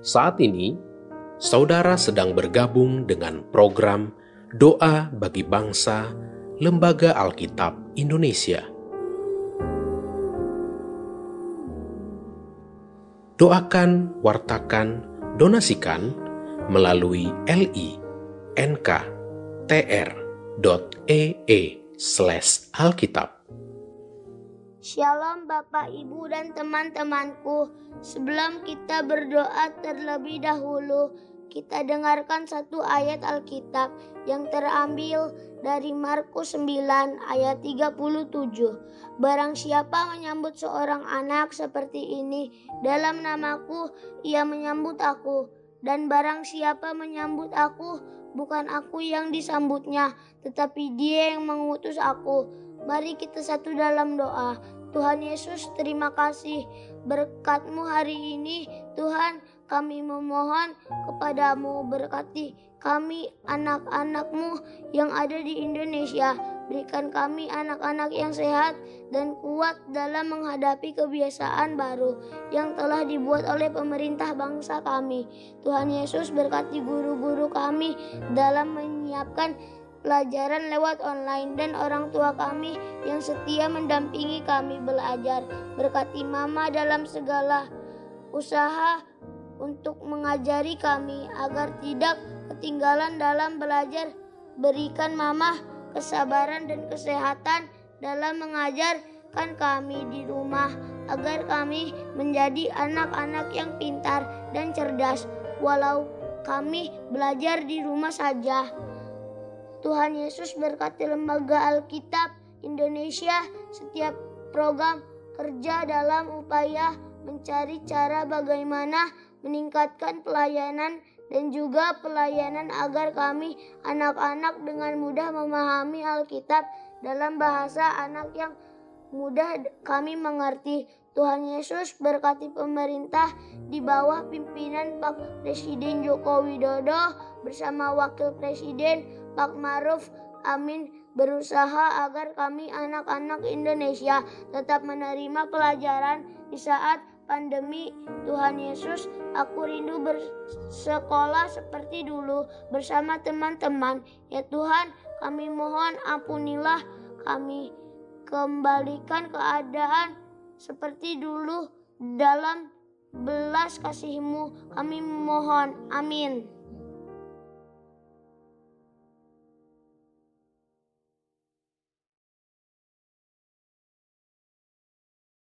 Saat ini, saudara sedang bergabung dengan program Doa bagi Bangsa Lembaga Alkitab Indonesia. Doakan, wartakan, donasikan melalui li.nk.tr.ee slash alkitab. Shalom Bapak, Ibu, dan teman-temanku. Sebelum kita berdoa terlebih dahulu, kita dengarkan satu ayat Alkitab yang terambil dari Markus 9 ayat 37. Barang siapa menyambut seorang anak seperti ini dalam namaku, ia menyambut aku. Dan barang siapa menyambut aku, bukan aku yang disambutnya, tetapi dia yang mengutus aku. Mari kita satu dalam doa. Tuhan Yesus, terima kasih berkatmu hari ini. Tuhan, kami memohon kepadamu berkati kami anak-anakmu yang ada di Indonesia. Berikan kami anak-anak yang sehat dan kuat dalam menghadapi kebiasaan baru yang telah dibuat oleh pemerintah bangsa kami. Tuhan Yesus berkati guru-guru kami dalam menyiapkan pelajaran lewat online dan orang tua kami yang setia mendampingi kami belajar. Berkati mama dalam segala usaha untuk mengajari kami agar tidak ketinggalan dalam belajar. Berikan mama kesabaran dan kesehatan dalam mengajarkan kami di rumah agar kami menjadi anak-anak yang pintar dan cerdas walau kami belajar di rumah saja. Tuhan Yesus berkati lembaga Alkitab Indonesia setiap program kerja dalam upaya mencari cara bagaimana meningkatkan pelayanan dan juga pelayanan agar kami anak-anak dengan mudah memahami Alkitab dalam bahasa anak yang mudah kami mengerti. Tuhan Yesus berkati pemerintah di bawah pimpinan Pak Presiden Joko Widodo bersama Wakil Presiden Pak Maruf Amin berusaha agar kami anak-anak Indonesia tetap menerima pelajaran di saat pandemi. Tuhan Yesus, aku rindu bersekolah seperti dulu bersama teman-teman. Ya Tuhan, kami mohon ampunilah kami. Kembalikan keadaan seperti dulu dalam belas kasihmu kami mohon. Amin.